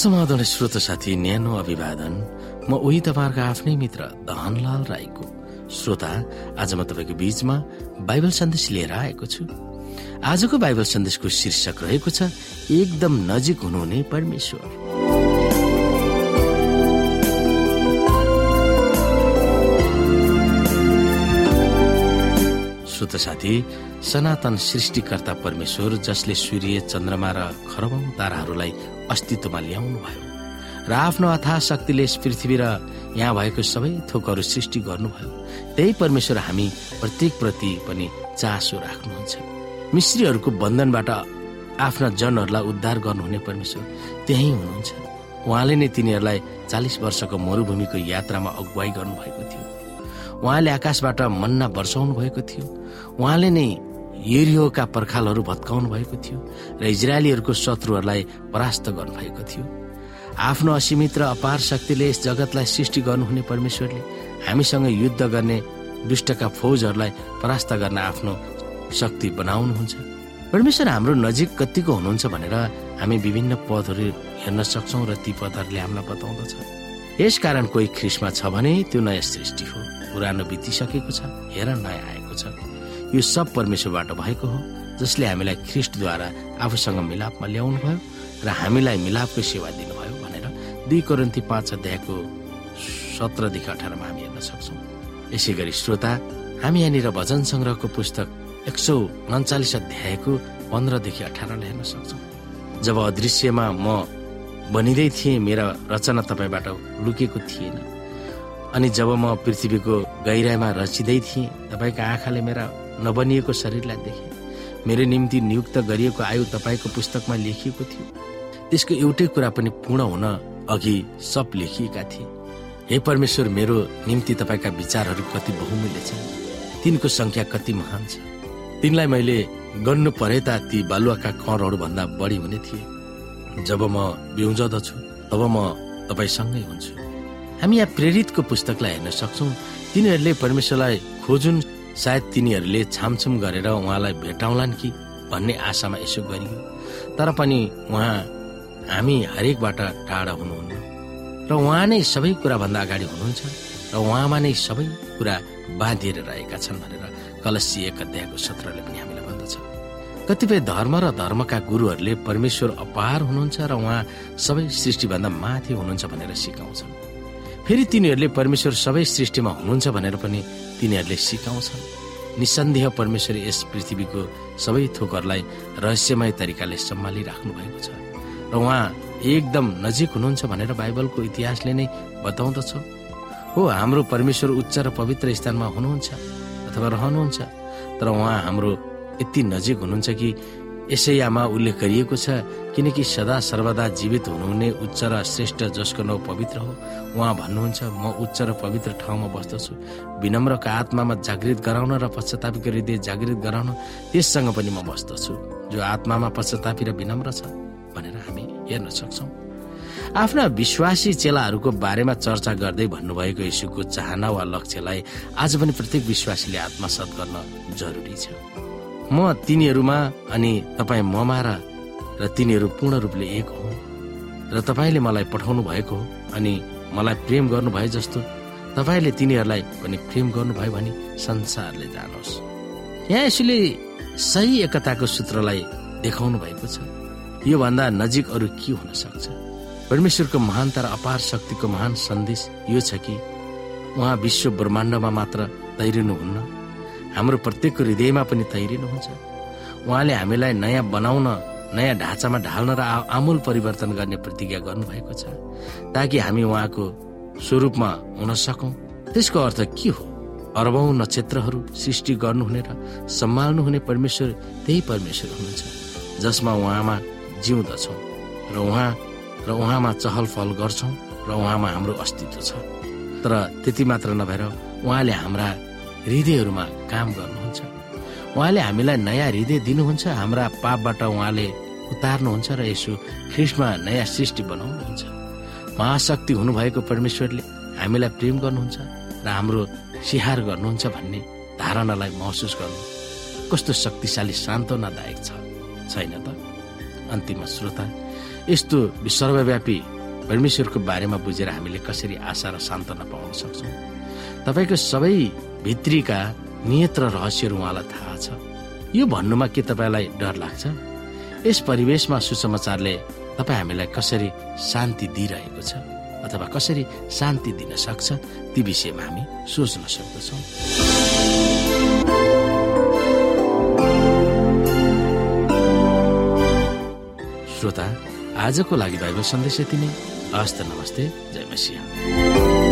समाधान श्रोत साथी न्यानो अभिवादन। म उही तपाईँहरूको आफ्नै मित्र धनलाल राईको। श्रोता आज म तपाईँको बीचमा बाइबल सन्देश लिएर आएको छु। आजको बाइबल सन्देशको शीर्षक रहेको छ एकदम नजिक हुनुहुने परमेश्वर। श्रोत साथी सनातन सृष्टिकर्ता परमेश्वर जसले सूर्य चन्द्रमा र खरबौं ताराहरूलाई अस्तित्वमा ल्याउनु भयो र आफ्नो अथा शक्तिले यस पृथ्वी र यहाँ भएको सबै थोकहरू सृष्टि गर्नुभयो। त्यही परमेश्वर हामी प्रत्येक प्रति पनि चासो राख्नुहुन्छ। मिश्रीहरूको बन्धनबाट आफ्ना जनहरूलाई उद्धार गर्नुहुने परमेश्वर त्यही हुनुहुन्छ। उहाँले नै तिनीहरूलाई चालिस वर्षको मरूभूमिको यात्रामा अगुवाई गर्नुभएको थियो। उहाँले आकाशबाट मन्ना वर्षाउनु भएको थियो। उहाँले नै यरियोका पर्खालहरू भत्काउनु भएको थियो र इजरायलीहरूको शत्रुहरूलाई परास्त गर्नुभएको थियो। आफ्नो असीमित र अपार शक्तिले यस जगतलाई सृष्टि गर्नुहुने परमेश्वरले हामीसँग युद्ध गर्ने दुष्टका फौजहरूलाई परास्त गर्न आफ्नो शक्ति बनाउनुहुन्छ। परमेश्वर हाम्रो नजिक कतिको हुनुहुन्छ भनेर हामी विभिन्न पदहरू हेर्न सक्छौँ र ती पदहरूले हामीलाई बताउँदछ। यसकारण कोही ख्रिसमा छ भने त्यो नयाँ सृष्टि हो। पुरानो बितिसकेको छ हेर नयाँ आएको छ। यो सब परमेश्वरबाट भएको हो जसले हामीलाई ख्रिस्टद्वारा आफूसँग मिलापमा ल्याउनु भयो र हामीलाई मिलापको सेवा दिनुभयो भनेर दुई करोन्ती पाँच अध्यायको सत्रदेखि अठारमा हामी हेर्न सक्छौँ। यसै गरी श्रोता हामी यहाँनिर भजन सङ्ग्रहको पुस्तक एक सौ उन्चालिस अध्यायको पन्ध्रदेखि अठारलाई हेर्न सक्छौँ। जब अदृश्यमा म बनिँदै थिएँ मेरा रचना तपाईँबाट लुकेको थिएन। अनि जब म पृथ्वीको गहिराइमा रचिँदै थिएँ तपाईँको आँखाले मेरा नबनिएको शरीरलाई देखे। मेरो निम्ति नियुक्त गरिएको आयु तपाईँको पुस्तकमा लेखिएको थियो। त्यसको एउटै कुरा पनि पूर्ण हुन अघि सब लेखिएका थिए। हे परमेश्वर मेरो निम्ति तपाईँका विचारहरू कति बहुमूल्य छन्। तिनको संख्या कति महान छ। तिनलाई मैले गर्नु परेता ती बालुवाका करहरू भन्दा बढी हुने थिए। जब म बिउजदछु तब म तपाईँसँगै हुन्छु। हामी यहाँ प्रेरितको पुस्तकलाई हेर्न सक्छौ। तिनीहरूले परमेश्वरलाई खोजुन् सायद तिनीहरूले छामछुम गरेर उहाँलाई भेटाउलान् कि भन्ने आशामा यसो गरियो। तर पनि उहाँ हामी हरेकबाट टाढा हुनुहुन्न। र उहाँ नै सबै कुराभन्दा अगाडि हुनुहुन्छ र उहाँमा नै सबै कुरा बाँधिएर रहेका छन् भनेर कलसी एक अध्यायको सत्रले पनि हामीलाई भन्दछ। कतिपय धर्म र धर्मका गुरुहरूले परमेश्वर अपार हुनुहुन्छ र उहाँ सबै सृष्टिभन्दा माथि हुनुहुन्छ भनेर सिकाउँछन्। फेरि तिनीहरूले परमेश्वर सबै सृष्टिमा हुनुहुन्छ भनेर पनि तिनीहरूले सिकाउँछन्। निसन्देह परमेश्वर यस पृथ्वीको सबै थोकहरूलाई रहस्यमय तरिकाले सम्हालिराख्नु भएको छ। र उहाँ एकदम नजिक हुनुहुन्छ भनेर बाइबलको इतिहासले नै बताउँदछ। हो हाम्रो परमेश्वर उच्च र पवित्र स्थानमा हुनुहुन्छ अथवा रहनुहुन्छ तर उहाँ हाम्रो यति नजिक हुनुहुन्छ कि यसैयामा उल्लेख गरिएको छ किनकि सदा सर्वदा जीवित हुनुहुने उच्च र श्रेष्ठ जसको नौ पवित्र हो। उहाँ भन्नुहुन्छ म उच्च र पवित्र ठाउँमा बस्दछु। विनम्रका आत्मामा जागृत गराउन र पश्चातापीको हृदय जागृत गराउन त्यससँग पनि म बस्दछु। जो आत्मामा पश्चातापी र विनम्र छ भनेर हामी हेर्न सक्छौ। आफ्ना विश्वासी चेलाहरूको बारेमा चर्चा गर्दै भन्नुभएको यीशुको चाहना वा लक्ष्यलाई आज पनि प्रत्येक विश्वासीले आत्मसात गर्न जरुरी छ। म तिनीहरूमा अनि तपाईँ ममा र तिनीहरू पूर्ण रूपले एक हो। र तपाईँले मलाई पठाउनु भएको हो अनि मलाई प्रेम गर्नुभयो जस्तो तपाईँले तिनीहरूलाई पनि प्रेम गर्नुभयो भने संसारले जानुहोस्। यहाँ यसले सही एकताको सूत्रलाई देखाउनु भएको छ। योभन्दा नजिक अरू के हुन सक्छ? परमेश्वरको महानता र अपार शक्तिको महान सन्देश यो छ कि उहाँ विश्व ब्रह्माण्डमा मात्र तैरिनुहुन्न? हाम्रो प्रत्येकको हृदयमा पनि तैरिनुहुन्छ। उहाँले हामीलाई नयाँ बनाउन नयाँ ढाँचामा ढाल्न र आमूल परिवर्तन गर्ने प्रतिज्ञा गर्नुभएको छ ताकि हामी उहाँको स्वरूपमा हुन सकौँ। त्यसको अर्थ के हो? अरबौं नक्षत्रहरू सृष्टि गर्नुहुने र सम्हाल्नुहुने परमेश्वर त्यही परमेश्वर हुनुहुन्छ जसमा उहाँमा जिउँदछौँ र उहाँ र उहाँमा चहल पहल गर्छौँ र उहाँमा हाम्रो अस्तित्व छ। तर त्यति मात्र नभएर उहाँले हाम्रा हृदयहरूमा काम गर्नुहुन्छ। उहाँले हामीलाई नयाँ हृदय दिनुहुन्छ हाम्रा पापबाट उहाँले उतार्नुहुन्छ र यसो ख्रिस्टमा नयाँ सृष्टि बनाउनुहुन्छ। महाशक्ति हुनुभएको परमेश्वरले हामीलाई प्रेम गर्नुहुन्छ र हाम्रो सिहार गर्नुहुन्छ भन्ने धारणालाई महसुस गर्नु कस्तो शक्तिशाली सान्त्वनादायक छ छैन त? अन्तिम श्रोता यस्तो सर्वव्यापी परमेश्वरको बारेमा बुझेर हामीले कसरी आशा र सान्त्वना पाउन सक्छौँ? तपाईँको सबै भित्रीका नियत र रहस्यहरू उहाँलाई थाहा छ। यो भन्नुमा के तपाईँलाई डर लाग्छ? यस परिवेशमा सुसमाचारले तपाईँ हामीलाई कसरी शान्ति दिइरहेको छ अथवा कसरी शान्ति दिन सक्छ ती विषयमा हामी सोच्न सक्दछौँ। श्रोता आजको लागि बाइबल सन्देश यति नै। हस्त नमस्ते जय मसिंह।